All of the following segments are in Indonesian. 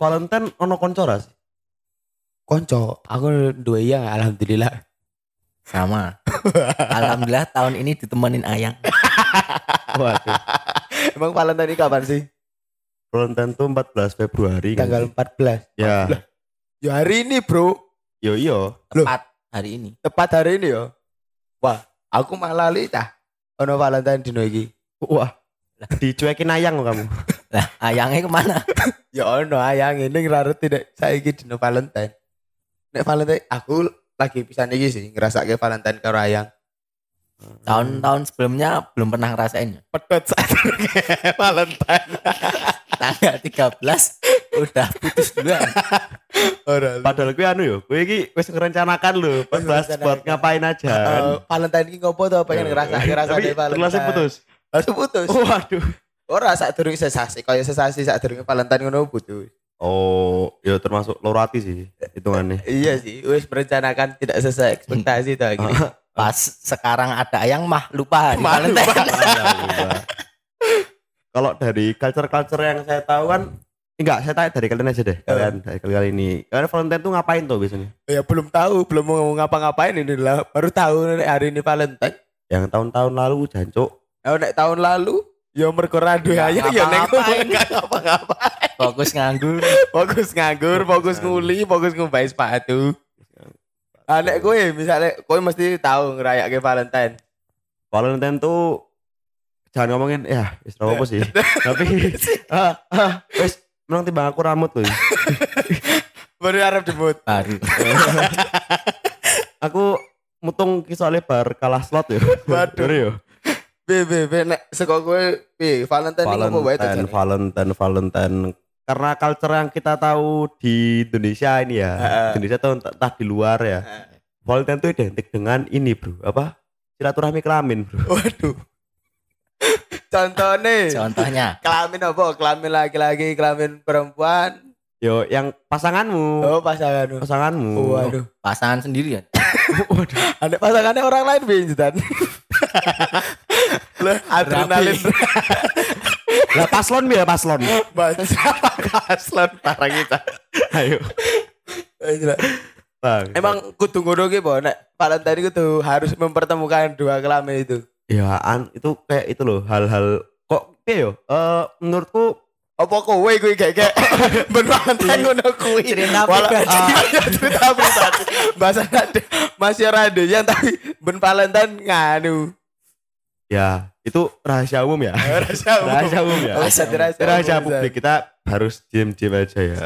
Valentine ono konco ra sih? Konco, aku dua iya alhamdulillah. Sama. Alhamdulillah tahun ini ditemenin Ayang. Waduh. Emang Valentine ini kapan sih? Valentine tuh 14 Februari kan Tanggal sih? 14. Ya. Ya hari ini, Bro. Yo iyo. Tepat hari ini. Tepat hari ini ya. Wah, aku malah lali dah. Ono Valentine dino iki. Wah. Dicuekin ayang lo kamu. Lah, Ayangnya ke mana? Ya ono ayang ini ngerarut tidak saiki dino Valentine. Nek Valentine aku lagi pisan iki sih ngerasake Valentine karo ayang. Tahun-tahun sebelumnya belum pernah ngerasain. Pedot saat Valentine. Tanggal 13 udah putus duluan. Ora. Padahal gue anu yo, gue iki wis ngerencanakan lho, 14 buat ngapain aja. Eh, Valentine iki ngopo to pengen ngerasa ngerasa Tapi langsung putus. Langsung putus. Waduh. Ora sak durung sesasi, kaya sesasi sak durung Valentine ngono putus. Oh, ya termasuk lorati sih hitungannya. Iya sih, wis merencanakan tidak sesuai ekspektasi tuh gini. Pas sekarang ada Ayang mah lupa. Mah Valentine. lupa. Kalau dari culture-culture yang saya tahu kan enggak, saya tanya dari kalian aja deh. Kalian dari kalian ini. Kalian Valentine tuh ngapain tuh biasanya? ya belum tahu, belum mau ngapa-ngapain ini lah. Baru tahu hari ini Valentine. Yang tahun-tahun lalu jancuk. Oh, nek tahun lalu ya mergo randu aja ya nek enggak ngapa-ngapain. Fokus nganggur. Fokus nganggur, fokus nguli, fokus ngumpai sepatu. Ah, nek kowe misalnya kowe mesti tahu ngerayake Valentine. Valentine tuh jangan ngomongin ya, wis apa sih. Tapi ah, ah, wis menang timbang aku rambut loh. Baru arep debut. Baru. aku mutung kisah lebar kalah slot ya. Waduh. Be be be nek saka kowe piye Valentine Valentine, tujuannya? Valentine, Valentine. Karena culture yang kita tahu di Indonesia ini ya, Heeh. Indonesia tuh entah, entah di luar ya. Valentine itu identik dengan ini bro, apa? Silaturahmi kelamin bro. Waduh. Contohnya Contohnya. kelamin apa? Kelamin laki-laki, kelamin perempuan. Yo, yang pasanganmu, Oh pasangan. pasanganmu. Waduh. Pasangan sendiri ya. Ada pasangannya orang lain binjutan. Lah adrenalin Lah paslon ya paslon. bahasa paslon parah kita. Ayo. Bang. Emang kudu ngono ki po nek Valentine kudu harus mempertemukan dua kelamin itu. ya an itu kayak itu loh hal-hal kok piye yo? Eh menurutku Apa kowe kuwi kayak kayak ben Valentine ngono kuwi. Cerita pribadi. Ah, iya, cerita pribadi. Bahasa masih ada yang tapi ben Valentine nganu. Ya itu rahasia umum ya. Rahasia umum. rahasia umum ya. Oh, rahasia rahasia umum, publik kita harus diem-diem aja ya.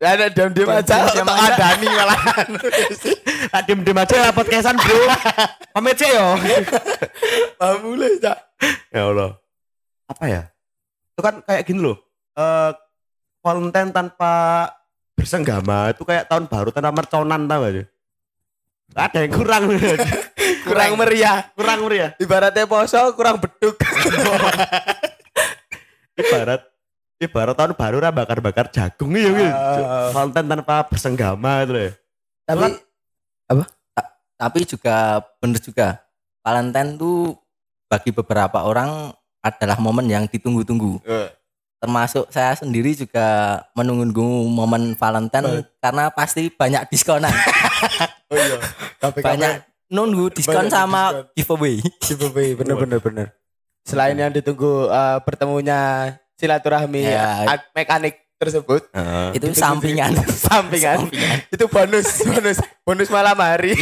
Ya ada diam-diam aja tak aja. adani malahan. Ah, diem-diem aja ya podcastan bro. Pamit sih yo. Mulai Cak. ya Allah. Apa ya? Itu kan kayak gini loh. Eh Valentine tanpa bersenggama itu kayak tahun baru tanpa merconan tau gak sih? Ada yang kurang Kurang meriah. kurang meriah. Ibaratnya poso kurang beduk. Ibarat ibarat tahun baru lah bakar-bakar jagung iya gitu. Valentine tanpa bersenggama itu ya. Tapi Tapi juga bener juga. Valentine tuh bagi beberapa orang adalah momen yang ditunggu-tunggu. Eh. Termasuk saya sendiri juga menunggu momen Valentine karena pasti banyak diskonan. oh iya. Tapi banyak nunggu diskon Banyak sama diskon. giveaway. giveaway bener bener bener. Selain yang ditunggu eh, bertemunya silaturahmi Ya. mekanik tersebut, Heeh. Itu Itu sampingan. sampingan Sampingan. itu bonus bonus bonus malam hari.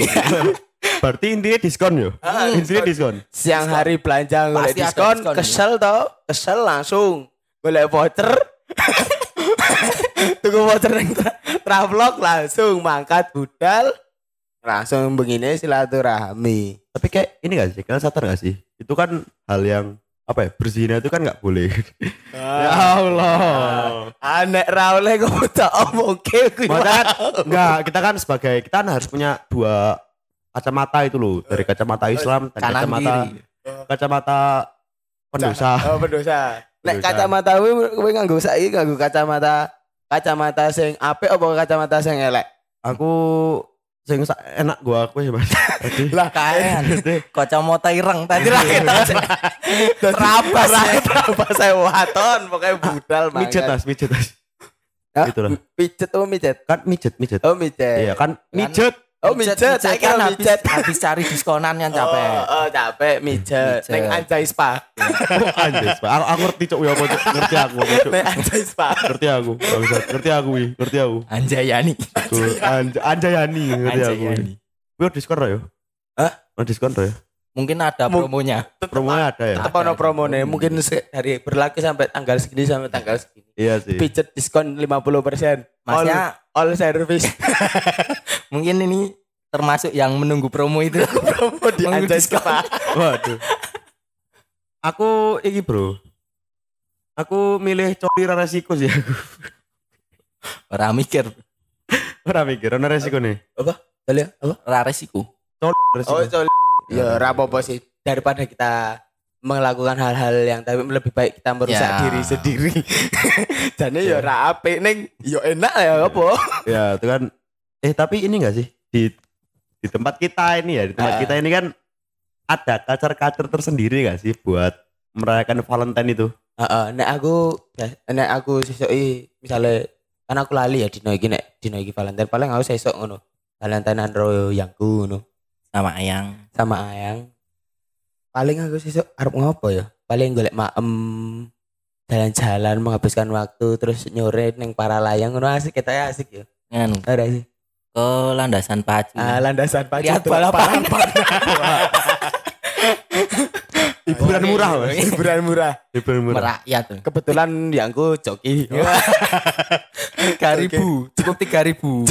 Berarti intinya diskon yo. Ah, intinya diskon. Siang hari belanja golek diskon, diskon, ya. kesel toh, kesel langsung golek voucher. Tunggu voucher yang tra- travelog langsung mangkat budal langsung begini silaturahmi. Tapi kayak ini gak sih? Kalian sadar gak sih? Itu kan hal yang apa ya? Berzina itu kan nggak boleh. ya Allah. Anek raule kok tak omong enggak, kita kan sebagai kita kan harus punya dua kacamata itu loh, dari kacamata Islam dan Kanan kacamata kiri. kacamata pendosa. Oh, pendosa. Nek kacamata kuwi kowe nganggo saiki nganggo kacamata kacamata sing apik apa kacamata sing elek? Aku sing sa- enak gua aku ya Mas. Lah Kaen. Kacamata ireng tadi lah kita. Rabas rabas saya waton pokoknya budal mijet banget. tas, mijet tas. Hah? Gitu lah. Pijet oh mijet. Kan mijet, mijet. Oh mijet. Iya kan mijet. Oh mijet, saya kan habis, habis cari diskonan kan capek. Oh, oh capek mijet. Neng Anjay Spa. Oh, anjay, Pak. Aku, aku ngerti cok ya apa cok. Ngerti aku, cok. Neng Anjay Spa. Ngerti aku. Ngerti aku wi, ngerti aku. Anjayani. Tuh, Anj Anjayani, ngerti aku. Anjayani. Wih, diskon ya? Hah? Oh, diskon ya? Mungkin ada promonya. Promonya ada ya? Tetep ono promo nih. Mungkin dari berlaku sampai tanggal segini sampai tanggal segini. Iya sih. Pijet diskon 50%. Masnya all, service. mungkin ini termasuk yang menunggu promo itu. promo di Menunggu Anjay diskon. Spa. Waduh. Aku iki, Bro. Aku milih coli ra resiko sih aku. Ora mikir, Ora mikir, ora resiko nih. Boleh apa? ora resiko. Coli resiko. Oh, sorry. Ya, ora apa-apa sih. Daripada kita melakukan hal-hal yang tapi lebih baik kita merusak Ya. diri sendiri. Jadi ya ora apik ning yo enak ya apa? Ya, itu kan eh tapi ini enggak sih di di tempat kita ini ya, di tempat Ah. kita ini kan ada kacar-kacar tersendiri gak sih buat merayakan Valentine itu? Heeh, nek aku ya, nek aku sesoki misalnya kan aku lali ya dino iki nek dino iki Valentine paling aku sesok ngono. Valentinean yangku ngono Sama Ayang. sama Ayang. Paling aku sesok arep ngopo ya? Paling golek maem jalan-jalan menghabiskan waktu terus nyore neng para layang ngono asik kita ya asik ya. Nganu, Ada sih. ke landasan pacu. Ah, landasan pacu Lihat balapan. Hiburan murah, Mas. hiburan murah. Hiburan murah. Merakyat tuh. Kebetulan yangku joki. Tiga ribu, cukup tiga ribu.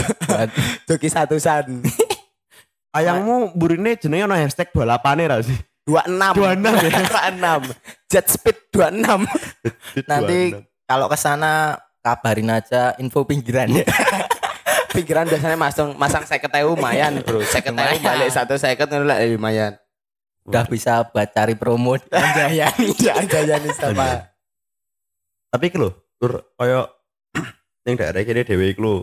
Joki satusan. Ayangmu burine jenenge ono hashtag 28 ra sih? 26. 26 ya? 26. Jet speed 26. Nanti kalau ke sana kabarin aja info pinggiran ya. Pikiran biasanya masang masang seket ewu lumayan bro. Seket ewu Lumayan. balik satu seket lah lumayan. Udah bisa buat cari promo di Anjayani. Nih sama. Tapi lho, tur koyo ning daerah kene dhewe iku lho.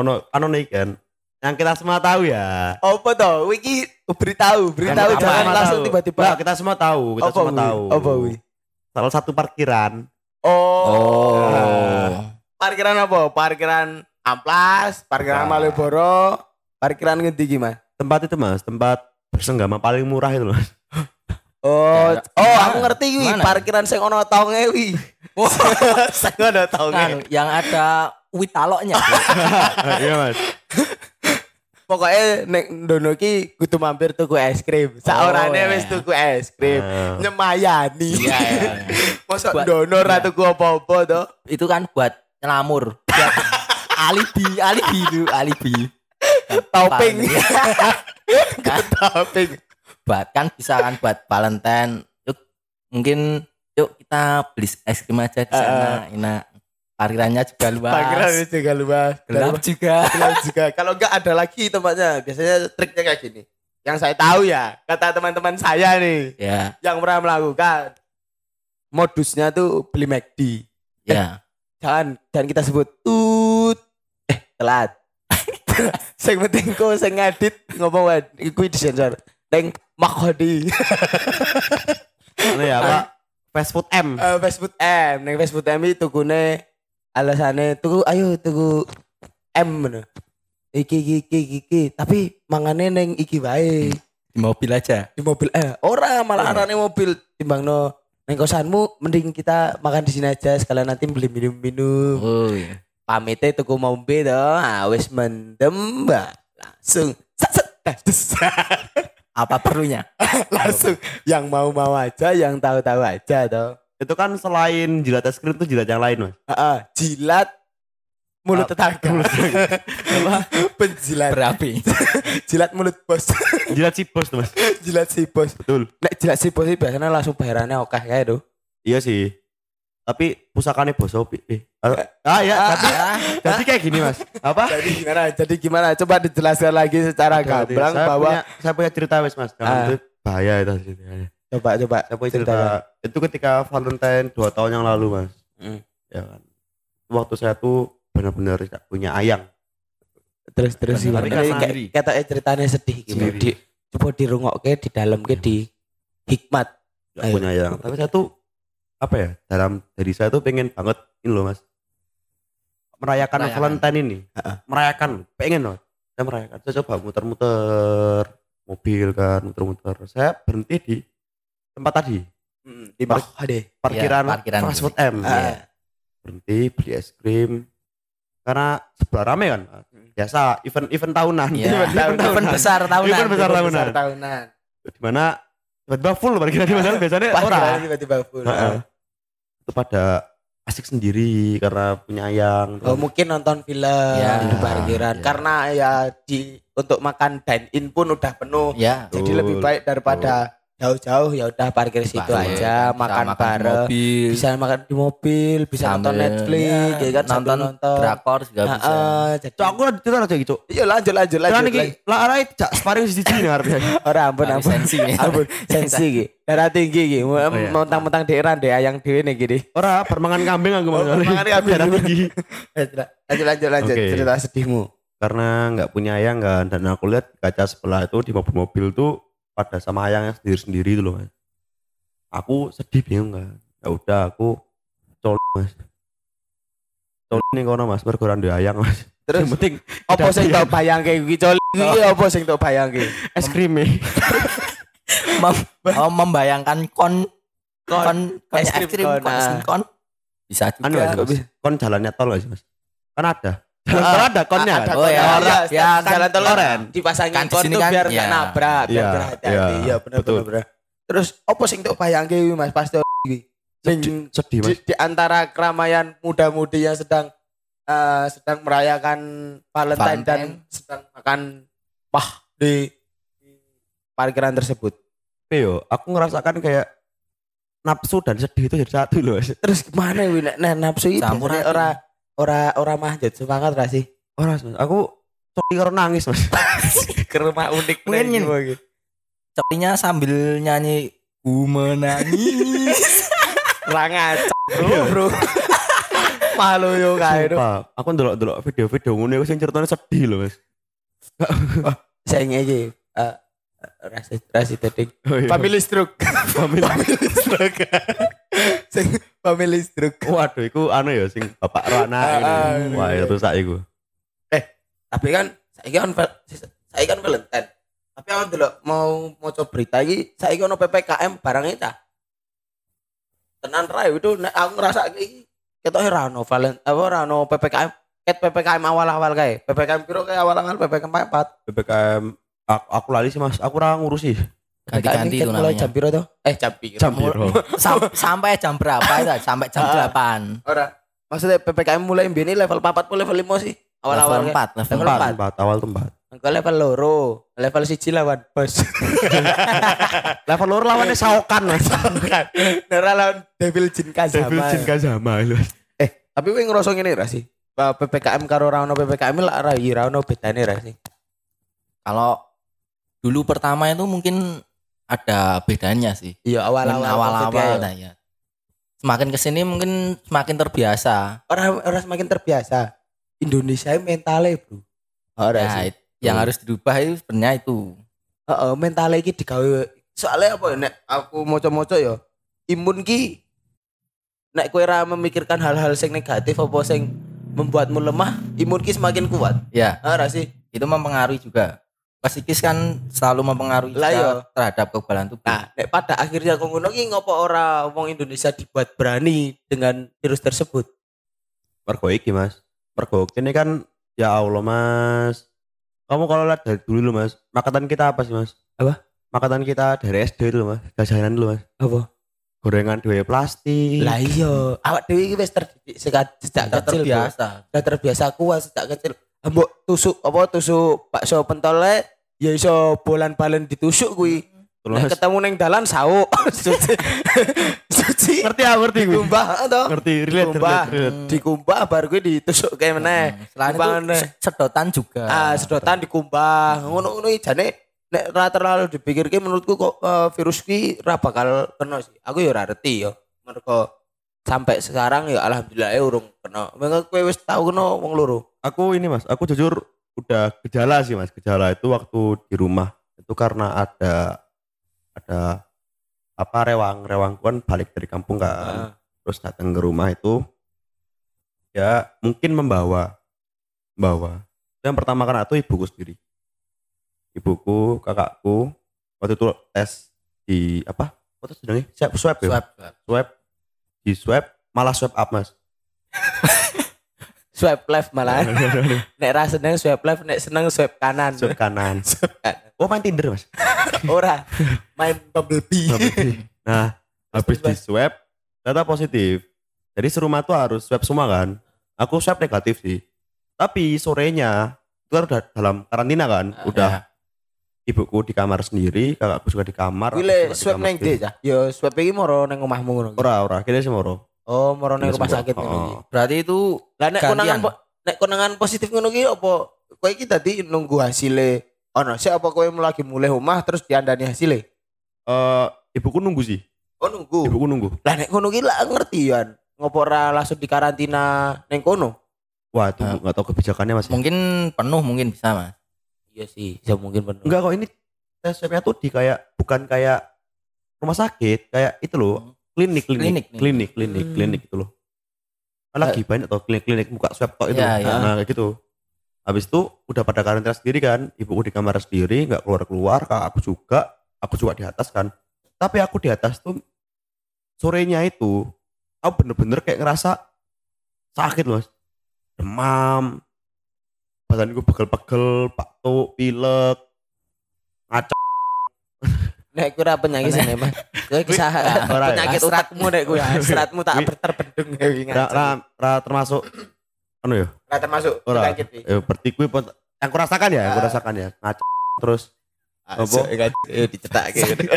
Ono ono iki kan yang kita semua tahu ya. Apa toh? Wiki beritahu, beritahu Kan jangan langsung tahu. tiba-tiba. Nah, kita semua tahu, kita Apa, semua Wi? tahu. Apa, Wi? Salah satu parkiran. Oh. Oh. Parkiran apa? Parkiran Amplas, parkiran Bukan. Malioboro, parkiran ngendi gimana? Tempat itu Mas, tempat bersenggama paling murah itu Mas. Oh, Ya, oh aku ngerti wi, parkiran sing ono tonge wi. Sing ono tonge. Nganu, yang ada witaloknya. Iya Mas. Pokoknya nek ndono ki kudu mampir tuku es krim. Saorane iya. wis tuku es krim. Nah. Nyemayani. Iya, iya. Mosok Buat- ndono ra iya. tuku apa-apa to. Itu kan buat nyelamur. Buat alibi, alibi itu, alibi. Topping. Kan, Topping. buat kan bisa kan buat Valentine. Yuk, mungkin yuk kita beli es krim aja di sana. Enak. Parkirannya juga luas. Parkiran juga luas. Gelap juga. Gelap juga. Kalau enggak ada lagi tempatnya. Biasanya triknya kayak gini. Yang saya tahu ya, kata teman-teman saya nih Ya, yang pernah melakukan modusnya tuh beli McD. ya. Jangan jangan kita sebut tut eh telat. sing penting kok sing ngedit ngomong wae iku disensor. Neng Makhodi. Ini ya apa? Fast food M. Eh fast food M, neng fast food M itu tukune alasane tuku ayo tuku M ngono. Iki iki iki iki, tapi mangane neng iki wae Di mobil aja. di mobil eh ora malah arane mobil timbangno neng kosanmu mending kita makan di sini aja sekalian nanti beli minum-minum. Oh, iya. pamitnya tuku mombe to ah wis mendem mbak langsung set set. Apa perlunya? langsung yang mau-mau aja yang tahu-tahu aja toh Itu kan selain jilat es krim itu jilat yang lain Mas. Heeh, jilat mulut Ah, tetangga apa penjilat Berapi. jilat mulut bos Jilat si bos tuh Mas. jilat si bos Betul. nek jilat si bos sih biasanya langsung bayarannya oke kayak tuh Iya sih. Tapi pusakanya bos Opi. Eh. Ah ya, tapi jadi kayak gini Mas. Apa? jadi gimana jadi gimana coba dijelaskan lagi secara gamblang saya bahwa punya, saya punya cerita Mas Mas. Jangan Ah. itu bahaya itu ceritanya. Coba coba Saya punya cerita. Itu ketika Valentine dua tahun yang lalu Mas. Hmm. Ya kan. Waktu saya tuh benar-benar tidak punya ayang. terus terus Tapi kan kayak kata ceritanya sedih gitu di coba dirungokke di dalam ke di hikmat Tidak Ayo. punya ayang. Tapi saya tuh apa ya? Dalam dari saya tuh pengen banget ini loh Mas. merayakan, Merayakan. Valentine ini. Heeh. Merayakan, pengen loh. Saya merayakan. Saya coba muter-muter mobil kan, muter-muter. Saya berhenti di tempat tadi, di Par- bawah deh. parkiran, Iya, parkiran Fast Food M. Iya. Berhenti beli es krim. Karena sebelah rame kan. Biasa event-event tahunan. Iya, Event- event event tahunan. besar tahunan. Event besar Besar tahunan. tahunan. Di mana tiba-tiba full parkiran di mana biasanya orang. tiba-tiba full. Heeh. Itu pada asik sendiri karena penyayang. Oh mungkin nonton film Ya, di parkiran ya. karena ya di untuk makan dine in pun udah penuh. Ya. Jadi lebih baik daripada jauh-jauh ya udah parkir situ Parkir, aja, bisa makan di bareng, mobil, bisa makan di mobil, bisa nonton sambil- Netflix, ya, ya kan nonton nonton. drakor juga bisa. Heeh, jadi Cok aku cerita aja gitu. iya lanjut lanjut lanjut. lanjut. lah arah jak sparring siji nih artinya. Ora ampun ampun. sensi ya. Ampun sensi iki. Darah tinggi iki. iya. Mentang-mentang daerah deh yang dhewe nih gini. Ora permangan kambing aku Oh, permangan kambing. Darah tinggi. Lanjut lanjut lanjut Oke. cerita sedihmu. Karena nggak punya ayang kan dan aku lihat kaca sebelah itu di mobil-mobil tuh pada sama ayangnya sendiri-sendiri itu loh mas. Aku sedih bingung kan. Ya udah aku colok mas. Colok nih kono mas, ora duwe ayang mas. Terus Yang penting apa udah sing biar- tok bayangke iki coli iki apa sing tok bayangke? es krim oh, membayangkan kon kon kon es es krim kon, kon, kon. bisa juga. Anu ya, mas. Kon jalannya tol sih mas? Kan ada. Jalan Ah, ada konnya. Ada kan? Oh, ya, konnya. ya, ya, kan jalan keren. dipasangin Kan di kon kan, biar nggak ya. nabrak, biar Iya, berhati-hati. iya, Iya benar betul. benar. Terus apa sing tok bayangke iki, Mas pas tok iki? Sedih di, mas. di antara keramaian muda-mudi yang sedang eh, sedang merayakan Valentine, dan sedang makan wah di, di parkiran tersebut. Tapi yo, aku ngerasakan kayak nafsu dan sedih itu jadi satu loh. Terus gimana wi nek nek nafsu itu aduk. Ora ora ora manjat semangat ra sih? Ora mas, aku sorry karo nangis mas. Ke rumah unik Mungkin nih, gini. gimana? Copinya sambil nyanyi ku menangis. Ra ngacak, bro, bro. Malu yo kae aku ndelok ndelok video-video ngono iku sing ceritanya sedih loh mas. Saya iki eh rasa rasa tadi Oh, iya. family stroke. Family. family stroke. Sing family stroke. Waduh, iku anu ya sing bapak Rana Ah, ah, ini. Wah, iya. itu sak iku. Tapi kan saya kan saya kan Valentine. Tapi aku dulu mau mau coba berita iki saya ono PPKM barang itu. Tenan ra itu nek aku ngerasa iki ketoke ra ono valen apa ra ono PPKM ket PPKM awal-awal kae. PPKM piro kae awal-awal PPKM 4. PPKM aku, aku lali sih mas, aku ora ngurusi. Ganti-ganti itu mulai namanya. jam piro tuh? Eh jam piro? Jam piro? Sam- sampai jam berapa itu? Sampai jam Ah. 8. Ora. Maksudnya PPKM mulai mbene level 4 pun level 5 sih. Awal-awal level kae. 4, level Level 4. empat. Tempat awal tempat. Engko level loro, level siji lawan bos. Level loro lawannya Saokan mas. Nera lawan Devil Jin Kazama. Devil Jin Kazama lu. Eh, tapi kowe ngerasa ngene ra sih? PPKM karo ora ono PPKM lah ra iya ra ono bedane ra sih. Kalau dulu pertama itu mungkin ada bedanya sih. Iya awal-awal awal-awal ya. nah ya. Semakin ke sini mungkin semakin terbiasa. Orang orang semakin terbiasa. Indonesia mentalnya, Bro. Ora Ya, sih. it- yang harus dirubah itu sebenarnya itu. Heeh, mentalnya iki digawe soalnya apa ya nek aku moco-moco ya imun ki nek kowe ra memikirkan hal-hal sing negatif apa sing membuatmu lemah, imun ki semakin kuat. Ya, Ora sih? itu mempengaruhi juga. Psikis kan selalu mempengaruhi Lah, iya. terhadap kekebalan tubuh. Nah, nek pada akhirnya kok ngono ki ngopo ora wong Indonesia dibuat berani dengan virus tersebut? Mergo iki mas. Mergo ini kan ya Allah mas. Kamu kalau lihat dari dulu loh mas, makanan kita apa sih mas? Apa? Makanan kita dari SD dulu mas, jajanan dulu mas. Apa? Gorengan dua plastik. Lah iya, awak dewi iki wis terdidik sejak, kecil. Terbiasa. Sudah terbiasa kuat sejak kecil. Mbok tusuk apa tusuk bakso pentole ya iso bolan-balen ditusuk kuwi. Mas. ketemu ning dalan sauk. Suci. Suci. ngerti aku ngerti gue. Dikumbah toh. Ngerti relate Dikumbah. relate. Dikumbah baru kuwi ditusuk kayak meneh. Hmm, Selain itu sedotan juga. Ah, sedotan dikumbah. Ngono-ngono iki jane nek ra terlalu dipikirke menurutku kok eh, virus ki ra bakal kena sih. Aku ya ora ngerti ya. Mergo sampai sekarang ya alhamdulillah ya urung kena. Mengko kowe wis tau kena wong loro. Aku ini mas, aku jujur udah gejala sih mas. Gejala itu waktu di rumah itu karena ada ada apa rewang rewang kan balik dari kampung kan. Ah. terus datang ke rumah itu ya mungkin membawa membawa yang pertama kan itu ibuku sendiri ibuku kakakku waktu itu tes di apa waktu sedangnya swab swab ya Swab, swab. Di swab malah swab up mas Swipe left malah. nek ra seneng swipe left, nek seneng swipe kanan. Swipe kanan. oh main tinder mas Ora. Main Bumblebee. nah habis di swab ternyata positif jadi serumah tuh harus swab semua kan aku swab negatif sih tapi sorenya itu kan udah dalam karantina kan udah Ya. Ibuku di kamar sendiri kakakku juga di kamar Wile di swab neng ndi ya? Yo swab iki moro neng omahmu ngono. ora ora kira sih moro Oh, moro neng rumah sakit ngono. Oh. Berarti itu Lah nek konangan po- nek konangan positif ngono ki apa kowe iki tadi nunggu hasilnya ono sih apa kowe lagi mulai omah terus diandani hasilnya? eh ibuku nunggu sih Oh nunggu. ibuku nunggu Lah nek ngono ki lah ngerti ya. Ngopo ora langsung dikarantina neng kono? wah itu Ah. nggak tahu kebijakannya mas mungkin penuh mungkin bisa mas. Iya sih, bisa mungkin bener. enggak kok ini tes swabnya tuh di kayak bukan kayak rumah sakit kayak itu loh klinik klinik Klinik, klinik klinik Hmm. klinik itu loh Kan lagi banyak tuh klinik klinik buka swab tok itu Iya, iya. nah kayak gitu habis itu udah pada karantina sendiri kan ibuku di kamar sendiri nggak keluar keluar kakak aku juga aku juga di atas kan tapi aku di atas tuh sorenya itu aku bener-bener kayak ngerasa sakit loh Mas. Demam badanku pegel-pegel batuk pilek ngaco Nek kira penyakit sih Mas. Kowe kisah ya. penyakit otakmu nek kowe hasratmu tak terbendung ya ra, ra, ra termasuk anu ya Ora termasuk penyakit iki. eh, berarti gue pun- yang aku rasakan ya yang aku Ah. ya ngaco terus Asu, kan eh, dicetake gitu.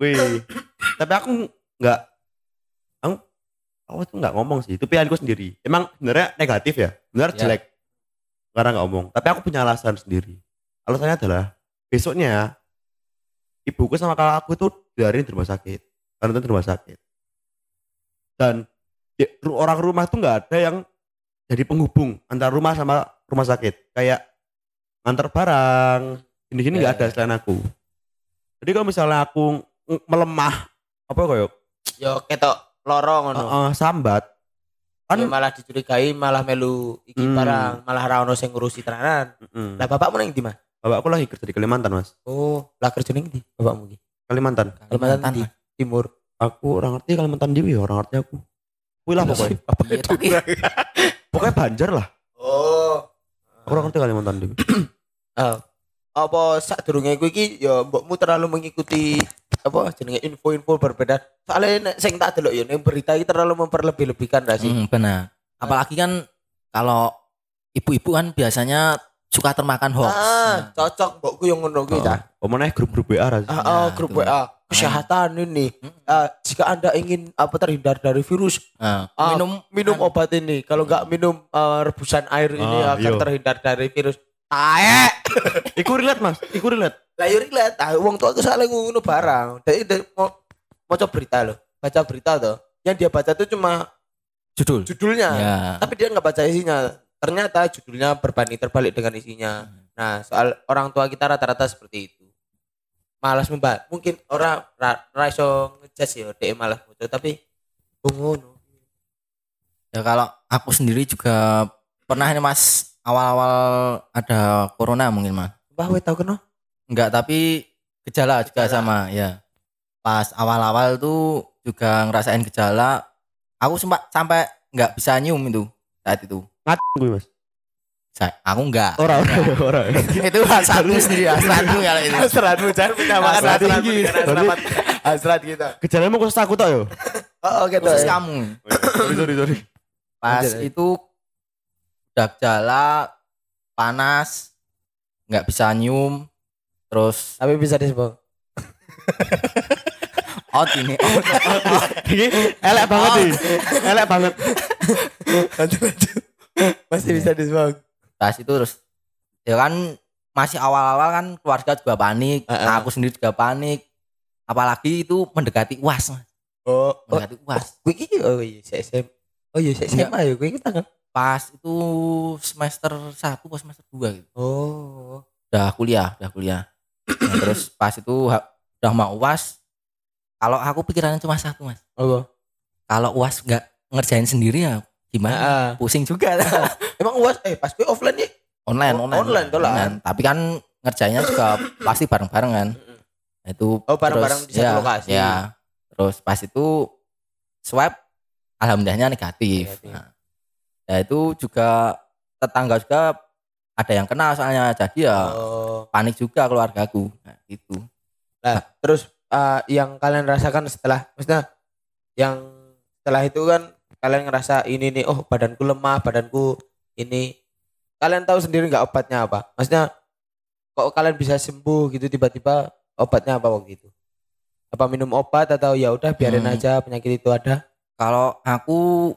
Wih, tapi aku nggak, aku tuh nggak ngomong sih. Itu pilihanku sendiri. Emang sebenarnya negatif ya, benar Ya. jelek. Karena nggak ngomong. Tapi aku punya alasan sendiri. Alasannya adalah besoknya ibuku sama kakak aku tuh dari rumah sakit, karena itu di rumah sakit. Dan ya, ru- orang rumah tuh nggak ada yang jadi penghubung antara rumah sama rumah sakit. Kayak ngantar barang, ini-ini nggak Ya, ada ya. selain aku. Jadi kalau misalnya aku melemah apa koyo Yo ketok loro ngono. uh, sambat kan Ya malah dicurigai malah melu iki Hmm. barang, malah ra ono sing ngurusi tenanan. mm, Lah bapakmu nang ndi, Mas? bapakku lagi kerja di Kalimantan mas Oh, lah kerja ning ndi bapakmu iki? Kalimantan Kalimantan Kalimantan. Timur. aku orang ngerti Kalimantan Dewi ya orang ngerti aku Wih lah pokoknya Iya, tapi pokoknya Banjar lah Oh. aku orang ngerti Kalimantan Dewi Ah. Apa sak durunge kowe iki ya mbokmu terlalu mengikuti apa jenenge info-info berbeda. Soalnya nek sing tak delok ya ning berita iki terlalu memperlebih-lebihkan ra sih. Hmm, benar. Apalagi kan kalau ibu-ibu kan biasanya suka termakan hoax. Ah, cocok mbokku yang ngono kuwi ta. Pemenang grup-grup WA lah Ah, Nah, ah, grup. WA kesehatan ini. Ah, jika Anda ingin apa terhindar dari virus, Nah, ah, minum minum obat ini. Kalau nggak minum eh, rebusan air ini akan iya. terhindar dari virus. Tae. iku relate mas iku relate Lah yo relate, ah wong tua aku salah ngono barang. Jadi dia mau maca berita loh, baca berita tuh. Yang dia baca tuh cuma judul. judulnya, Ya. tapi dia nggak baca isinya. Ternyata judulnya berbanding terbalik dengan isinya. Nah, soal orang tua kita rata-rata seperti itu. Malas membahas. Mungkin orang ra, ra iso ngejudge ya, dia malas muncul, tapi oh, ngono. Ya kalau aku sendiri juga pernah ini Mas awal-awal ada corona mungkin Mas. Mbah we tau kena? Enggak, tapi gejala juga Gejala. sama ya. Pas awal-awal tuh juga ngerasain gejala. Aku sempat sampai nggak bisa nyium itu saat itu. ngaco gue mas Saya, aku enggak. orang orang itu hasratmu sendiri, hasratmu kalau itu. Hasratmu jangan punya makan Hasrat tinggi. hasrat hasrat kita. gejalamu khusus aku tak yo Oh, gitu. Khusus ya. kamu. sorry sorry sorry Pas itu udah gejala panas, nggak bisa nyium, terus Tapi bisa disebut. out ini. out. ini elek banget Oh. sih elek banget Lanjut lanjut. Pasti bisa disebut. Pas itu terus ya kan masih awal-awal kan keluarga juga panik, Heeh. nah, aku sendiri juga panik. Apalagi itu mendekati UAS, Mas. Oh, oh, Mendekati UAS. gue iki oh iya SM. Oh iya SMA ya gue iki tanggal. Pas itu semester 1 atau semester 2 gitu. Oh. Udah kuliah, udah kuliah. Nah, terus pas itu udah mau UAS, kalau aku pikirannya cuma satu, Mas. Oh. Kalau UAS nggak ngerjain sendiri ya gimana? Heeh. Pusing juga. Emang uas eh pas gue offline ya online, Oh, online. online tuh lah. Tapi kan ngerjainnya juga pasti bareng-bareng kan. Itu Oh, bareng-bareng terus, di satu ya, lokasi. Ya. Terus pas itu swab alhamdulillahnya negatif. Negatif. Nah, ya itu juga tetangga juga ada yang kena soalnya jadi ya Oh. panik juga keluargaku. Nah, gitu. Nah, terus eh, yang kalian rasakan setelah maksudnya yang setelah itu kan kalian ngerasa ini nih oh badanku lemah, badanku ini kalian tahu sendiri nggak obatnya apa? Maksudnya kok kalian bisa sembuh gitu tiba-tiba obatnya apa waktu itu? Apa minum obat atau ya udah biarin Hmm. aja penyakit itu ada? Kalau aku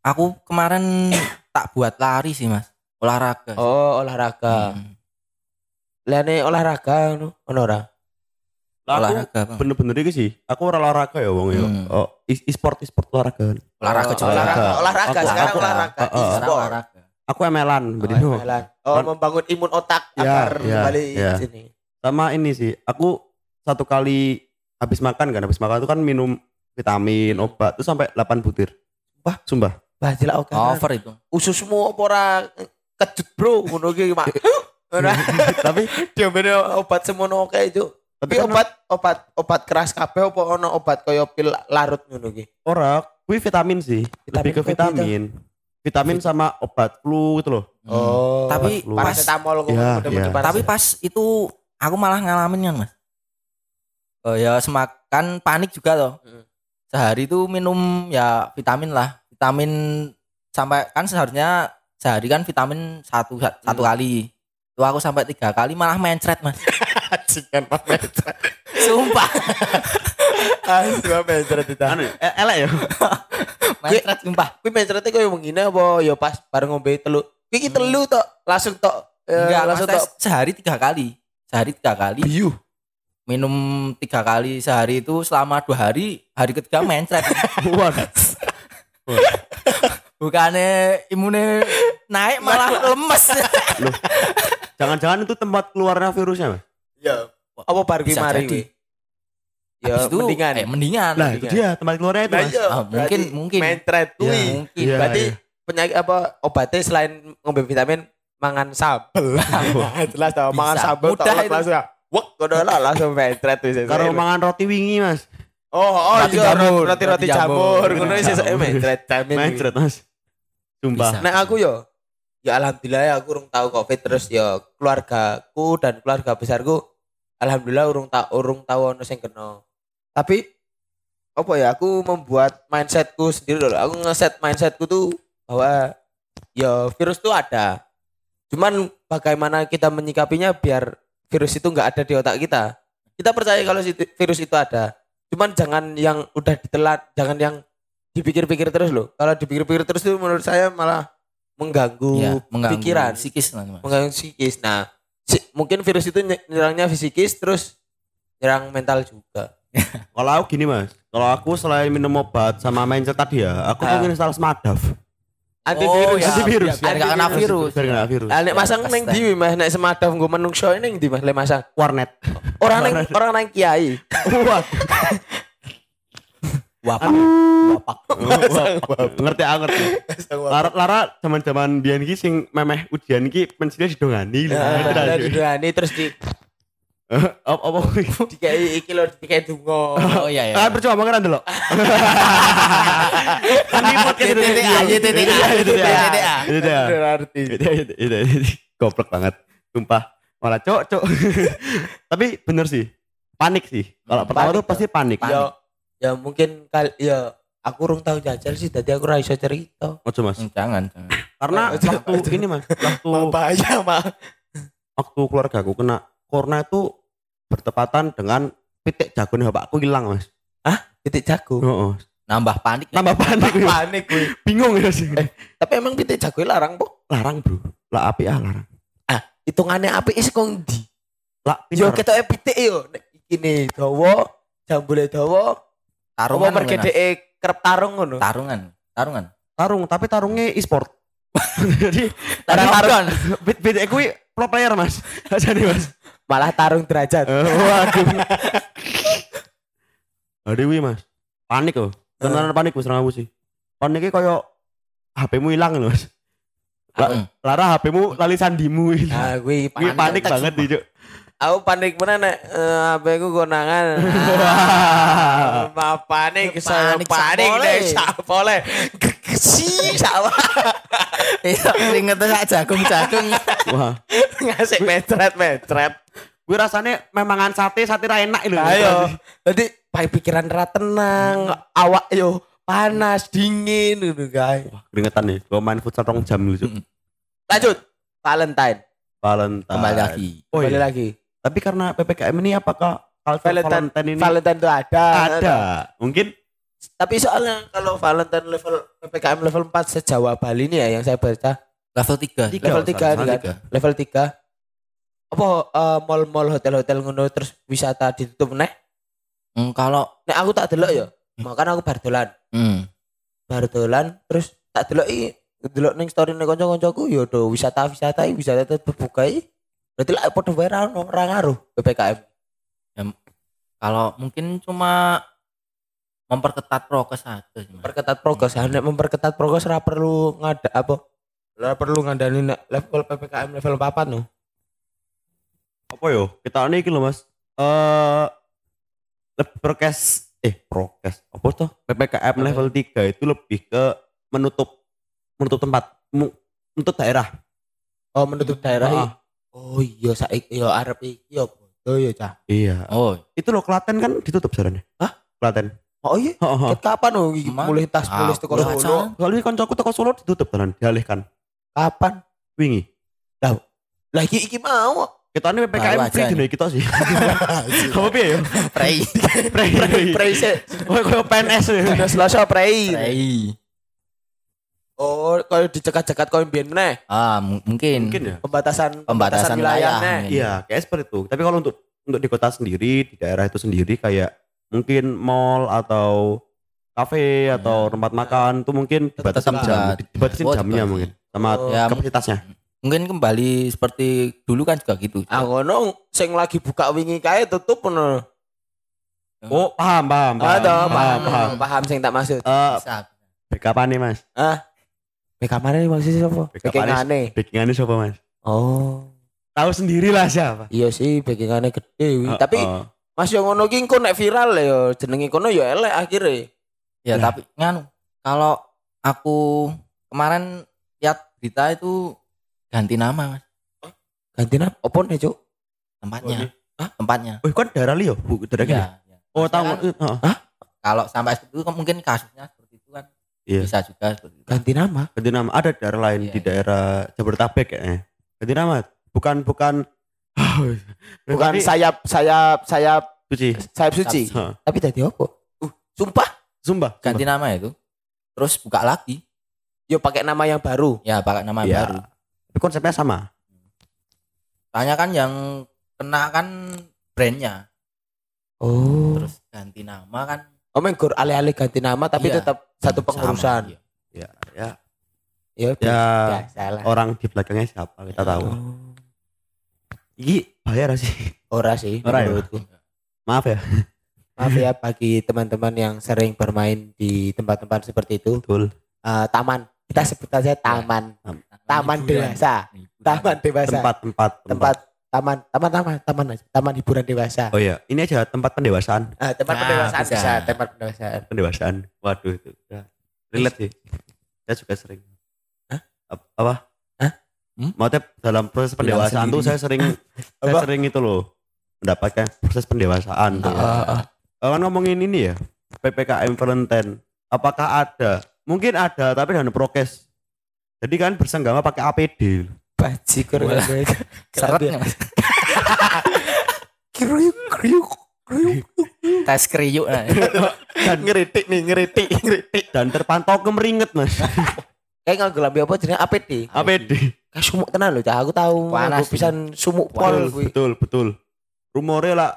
aku kemarin tak buat lari sih, Mas. Olahraga. Oh, olahraga. Hmm, olahraga no, ora? Olahraga, Bang. bener-bener iki sih. Aku ora olahraga ya wong ya. Hmm. Oh, e- e-sport e-sport olahraga. Olahraga Oh, juga. olahraga, olahraga, Aku- sekarang aku- olahraga. uh, uh. E-sport. olahraga. Aku ML-an, bedino. Oh, ML-an. oh, membangun imun otak Ya, agar ya, kembali ya. ke sini. Sama ini sih, aku satu kali habis makan kan, habis makan itu kan minum vitamin, obat itu sampai 8 butir. Wah. sumpah. Jelek oke. Over itu. Ususmu apa ora kejut, Bro? Ngono ki, Mak. Ora tapi diombene obat semono oke itu. tapi Tapi kan obat obat obat keras kabeh apa ono obat kaya pil larut ngono ki? ora, kuwi vitamin sih. Vitamin Lebih ke apa vitamin. Vitamin sama obat flu gitu loh. Oh. Tapi pas paracetamol Ya, ya. tapi pas itu aku malah ngalamin kan, Mas. Oh ya semakan panik juga loh. Hmm. Sehari itu minum ya vitamin lah. Vitamin sampai kan seharusnya sehari kan vitamin satu satu kali. Itu aku sampai tiga kali malah mencret, Mas. Ajikan mencret. Sumpah. Asu mencret itu. Anu, eh, elek ya. mencret sumpah. Kuwi mencrete koyo mengine apa ya pas bareng ngombe telu. Kuwi iki telu tok, langsung tok. eh, Enggak, langsung tok. sehari tiga kali. Sehari tiga kali. Biu. Minum tiga kali sehari itu selama dua hari. Hari ketiga mencret. Waduh. Bukannya imunnya naik malah lemes. Jangan-jangan itu tempat keluarnya virusnya, Mas. Ya. Apa Bisa mari jadi. Ya Habis itu, mendingan. Eh, mendingan. Lah, itu dia tempat keluarnya itu, Nah, Mas. iya, Ah, mungkin- mungkin. Mencret kuwi. Iya. mungkin. Iya, Berarti iya. penyakit apa obatnya selain ngombe vitamin mangan sambel. Jelas tau mangan tok itu. langsung. Wek kono lah langsung mencret wis. Karo mangan roti wingi, Mas. Oh, oh Roti iya jamur, roti roti roti jamur. Ngono sih jamur. mencret jamin. Mencret, Mas. Sumpah. Bisa. Nah aku yo ya alhamdulillah ya aku urung tahu covid terus ya keluargaku dan keluarga besarku alhamdulillah urung tak urung tahu ono sing kena. Tapi apa ya aku membuat mindsetku sendiri loh. Aku ngeset mindsetku tuh bahwa ya virus tuh ada. Cuman bagaimana kita menyikapinya biar virus itu nggak ada di otak kita. Kita percaya kalau virus itu ada. Cuman jangan yang udah ditelan, jangan yang dipikir-pikir terus loh. Kalau dipikir-pikir terus tuh menurut saya malah mengganggu, Iya, mengganggu pikiran, psikis nanti, Mas. mengganggu psikis. Nah, si- mungkin virus itu ny- nyerangnya psikis terus nyerang mental juga. Kalau aku gini, Mas. Kalau aku selain minum obat sama mindset tadi ya, aku Ah. tuh install Smadaf. Antivirus. ya, Antivirus. biar kena virus. Biar nggak virus. Nek masang neng di Mas nek semadaf nggo menungso ning ndi Mas le masang. Warnet. Orang neng orang neng kiai. Wah, Wapak. Wapak. ngerti aku ngerti. Lara Lara zaman-zaman biyen iki sing memeh ujian iki pensilnya didongani lho. Nah, Ngerti ra, ada sih? di Dani terus di Apa apa dikai iki lho dikai dungo. Oh iya ya. Kan percuma kan delok. Kan ini podcast itu. TTA, Iya, TTA. TTA. Berarti. Itu. Goblok banget. Sumpah. Malah cok cok. Tapi bener sih. Panik sih. Kalau pertama tuh pasti panik. Ya ya mungkin kal ya aku urung tahu jajal sih tadi aku ra iso cerita. Ojo Mas. Hmm, Jangan, jangan. Karena waktu ini Mas, waktu Bahaya mah. waktu keluarga aku kena corona itu bertepatan dengan pitik jagonya bapakku hilang Mas. Pitik jago. Heeh. Nambah panik. Tambah panik. gue. Panik gue. Bingung ya sih. Tapi emang pitik jago larang, Po. larang bro. Lah api ah larang. Hitungannya api is kong di. Lah Yo pinter. ketoke pitik yo. Ne dawa, jambule dawa, apa Tarungan. mergedeke kerep tarung ngono. Tarungan. Tarungan. tarung tapi tarungnya e-sport. Jadi Tarungan. bit bit kuwi pro player Mas. Jadi Mas. Malah tarung derajat. Eh, Waduh. Aduh wi Mas. Panik loh. Beneran panik Mas aku sih. kon iki koyo HP-mu hilang lho Mas. La-. Lara HP-mu lali sandimu. Ah, gue panik tak banget nih, Cuk. Aku panik mana nek eh, HP ku konangan. Wah. Ma panik saya Panik panik deh sapole. Si sama Iya, inget sak jagung-jagung. Wah. ngasih metret metret. Gue rasanya memangan sate, sate ra enak lho. Ayo. Tadi pai pikiran ra tenang, awak yo panas, dingin gitu guys. Wah, keringetan nih. Gue main futsal rong jam. Mm. Lanjut. Valentine. Valentine. Kembali lagi. Oh, Kembali iya. lagi. Tapi karena PPKM ini apakah Valentine- Valentine, ini Valentine itu ada. ada? Mungkin Tapi soalnya kalau Valentine level PPKM level 4 sejawa Bali ini ya yang saya baca Level 3. Tiga, level Mas. 3 Level kan. tiga. Level 3. Apa eh, mall-mall hotel-hotel ngono terus wisata ditutup neh? Hmm, kalau Nek aku tak delok ya. Makanya aku bar dolan. hmm, Bar dolan terus tak delok i delok ning story ning kanca-kancaku ya do wisata-wisata i wisata tetep buka i. Berarti lah padha wae ra ngaruh PPKM. kalau mungkin cuma memperketat prokes aja sih, Mas. Perketat progres, nek memperketat progres ra perlu ngada apa? Ra perlu ngandani nek level PPKM level 4 no. apa yo? Kita ini iki lho, Mas. Eh le- prokes eh prokes apa tuh? PPKM Apa? level 3 itu lebih ke menutup menutup tempat mu- menutup daerah. Oh, menutup daerah. Ah, Oh iya saiki ya arep iki ya bodo ya cah. iya. Oh, Itu loh Klaten kan ditutup sebenarnya. Hah? Klaten. Oh iya. Heeh. heeh. Ket kapan oh iki Emang? mulai tas teko Aku Solo? rasa- Soalnya koncoku teko Solo ditutup tenan, dialihkan. Kapan? Wingi. Lah iki iki mau. Kita ini PPKM free dino kita sih. Kamu piye yo? prei. Free. Prei sih. Oh, koyo PNS ya. Dina Selasa prei. Prei. Oh, koyo dicekat-cekat koyo mbiyen meneh. Ah, mungkin. Mungkin ya. Pembatasan Pembatasan wilayah, neh. mungkin. Iya, kayak seperti itu. Tapi kalau untuk untuk di kota sendiri, di daerah itu sendiri kayak mungkin mall atau kafe atau tempat makan itu mungkin Tetap jam, dibatasin Oh, jamnya dibatasin. mungkin sama Oh. Ya, kapasitasnya. Mungkin kembali seperti dulu kan juga gitu. Ah ngono sing lagi buka wingi kae tutup ngono. Oh, paham, paham, paham. Ada paham, paham, paham. paham sing tak maksud. Eh, backup apa nih, Mas? Bek kamane maksudnya sapa? Backup Backingane. Backingannya siapa, Mas? Oh. Tahu sendiri lah siapa. Iya sih backingane gede wi. Eh, Tapi eh. Mas yang ngono ki engko nek viral ya jenenge kono ya elek akhirnya. Ya, Lah. tapi nganu, kalau aku kemarin lihat berita itu ganti nama, Mas. Ganti nama opo nih, Cuk? Tempatnya. Oh, Hah? Tempatnya. Oh, kan daerah Lio, Bu, daerah. Iya, iya. Oh, tahu. Maksudnya Heeh. Kalau sampai seperti itu kan mungkin kasusnya seperti itu kan Iya. bisa juga seperti itu. Ganti nama. Ganti nama ada daerah lain Iya, di iya. daerah Jabodetabek kayaknya. Ganti nama. Bukan bukan Bukan sayap sayap sayap suci. sayap suci. Tapi tadi apa? Uh, sumpah. Sumpah. Ganti nama itu. Terus buka lagi. Yo pakai nama yang baru. Ya, pakai nama Iya. baru. Tapi konsepnya sama. Soalnya kan yang kena kan brandnya. Oh. Terus ganti nama kan Oh, menggur alih-alih ganti nama tapi Iya. tetap satu sama. pengurusan. Iya. Ya, ya. Ya, Ya, lah. orang di belakangnya siapa kita tahu. Oh. Iki bayar sih. Ora sih Ora ya? menurutku. Maaf ya. Maaf ya bagi teman-teman yang sering bermain di tempat-tempat seperti itu. Betul. Eh, taman. Kita sebut aja taman. Taman Hiburan. dewasa. Taman dewasa. Tempat, tempat, taman taman taman taman aja. taman hiburan dewasa Oh iya, ini aja tempat pendewasaan. ah, tempat Nah, pendewasaan bisa. bisa. tempat pendewasaan Pendewasaan. Waduh itu. Ya. Relate sih. Saya juga sering. Hah? Ap- Apa? Hmm? Maksudnya dalam proses pendewasaan tuh sendiri. saya sering saya sering itu loh mendapatkan proses pendewasaan tuh. Ah, ah. Eh, kan ngomongin ini ya PPKM Valentine apakah ada mungkin ada tapi dengan prokes jadi kan bersenggama pakai APD bajigur Wah. Seretnya, Mas. kriuk kriuk kriuk Tes kriuk. nah. ngeritik nih ngeritik ngeritik dan terpantau kemeringet mas kayak nggak gelambi apa jenis APD APD kayak sumuk tenan loh cah aku tahu Panas. aku pisan sumuk pol betul kuwi. betul betul rumornya lah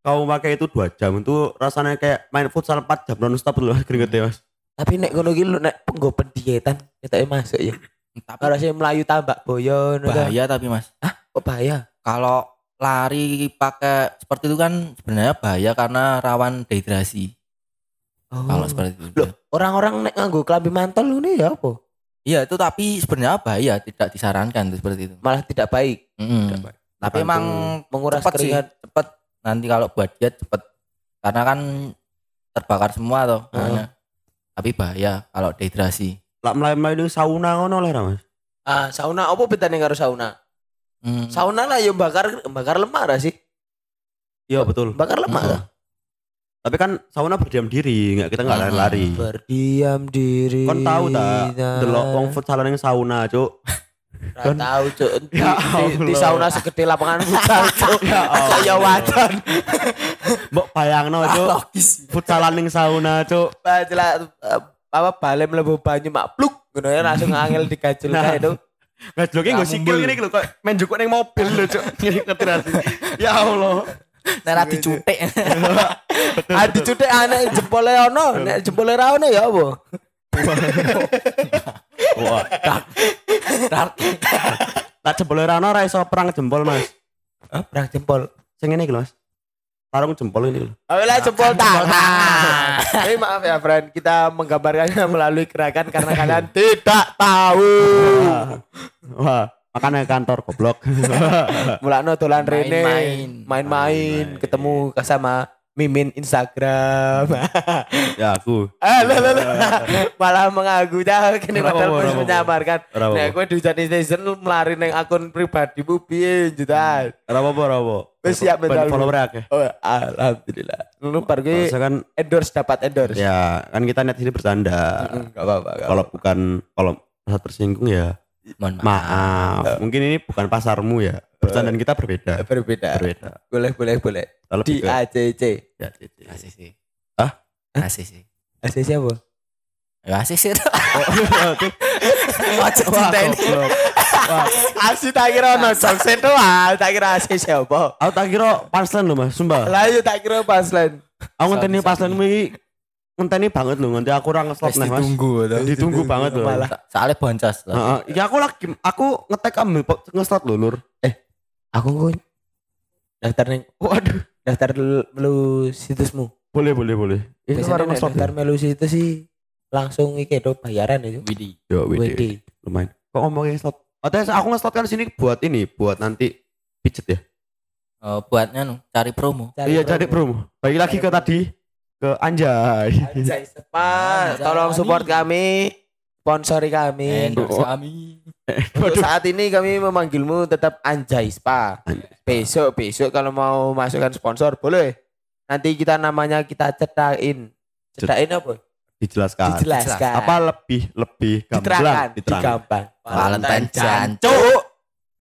kau pakai itu dua jam itu rasanya kayak main futsal 4 jam non stop loh keringetnya mas tapi nek ngono iki lho nek penggo pendietan kita masuk ya Tapi rasanya melayu tambak boyo ngono ta. bahaya tapi Mas. kok bahaya Kalau lari pakai seperti itu kan sebenarnya bahaya karena rawan dehidrasi. Kalau seperti itu. Loh, orang-orang nek nganggo klambi mantel ini ya apa? Iya itu tapi sebenarnya bahaya tidak disarankan tuh seperti itu. Malah tidak baik. Mm-mm. Tidak baik. Tapi Tergantung emang menguras cepet sih, keringat. cepet. Nanti kalau buat diet cepet. Karena kan terbakar semua toh. Heeh. bahannya. Tapi bahaya kalau dehidrasi. Lah melayu-melayu sauna ngono lah Mas. Ah, sauna apa bedanya karo sauna? Hmm. Sauna lah yang bakar bakar lemak lah sih. Iya betul. Bakar lemak Heeh. lah. Tapi kan sauna berdiam diri, nggak kita nggak Hmm. lari-lari. Berdiam diri. Kon tahu tak? Delok wong futsalan ning sauna, Cuk. Ora tahu cuk. Di, Ya di- di sauna segede lapangan futsal cuk. Ya Allah. Kaya wajan. Mbok bayangno, Cuk. Logis. Futsalan ning sauna, Cuk. Bajela eh, apa bale mlebu banyu mak pluk ngono ya langsung angel digajul Nah. itu. Ngajloke nggo sikil ngene iki lho, kok main jukuk ning mobil lho, Cuk. Ngerti Ya Allah. Nera dicutek. Ah dicutik anek jempole ono, nek jempole ra ono ya apa? Wah, tak jempol ora ono ora iso perang jempol, Mas. Ah, perang jempol. Sing ngene iki Mas. Tarung jempol ini lho. Oh lah jempol tangan. Tapi maaf ya friend, kita menggambarkannya melalui gerakan karena kalian tidak tahu. Wah. Makanya kantor goblok. Mulakno dolan rene, Main-main. main-main, ketemu sama mimin Instagram. ya aku. Ah, lah, lah, lah. malah mengaku dah kini Ora padahal wis menyamarkan. Nek kowe netizen lu melari nang akun pribadimu piye jutaan. Ora apa-apa, ora apa. Wis siap mental. follower akeh. Oh, alhamdulillah. Lu Saya kan endorse dapat endorse. ya kan kita net sini bercanda. Enggak apa-apa. nggak Kalau bukan kalau merasa tersinggung ya Mohon maaf. Mungkin ini bukan pasarmu ya. Bercandaan kita berbeda. berbeda. Berbeda. Boleh, boleh, boleh. Kalau Di ke- ACC. ya, di- Asih sih. Hah? Sih. ACC apa? Ya asih sih. Wah, cinta ini. tak kira ono jokes itu ah, tak kira ACC apa. aku tak kira punchline loh mas, sumpah. Lah yo tak kira pas lain. Aku ngenteni punchline iki ngenteni banget loh, nanti aku ora nge-stop nih mas. tuh. Ditunggu banget loh. Malah Soalnya boncos lah. Heeh, iya aku lagi aku ngetek ambil nge-slot loh, Lur. aku kok daftar ning Waduh. daftar lu lu situsmu. Boleh, boleh, boleh. Itu orang nek nge-slot. daftar melu situs sih langsung iki do bayaran itu. Widih. Yo, WD. WD. Lumayan. Kok ngomongin slot? Otomatis aku nge-slot kan sini buat ini, buat nanti pijet ya. Oh, buatnya nu cari promo. iya, cari promo. Balik lagi ke tadi ke Anjay. Anjay Anjay. tolong support kami, sponsori kami. Endorse kami. Untuk saat ini kami memanggilmu tetap Anjay Spa. Besok besok kalau mau masukkan sponsor boleh. Nanti kita namanya kita cetain. Cetain apa? Dijelaskan. Dijelaskan. Apa lebih lebih Diterangkan, gamblang, diterangkan. digampang. Valentine jancuk.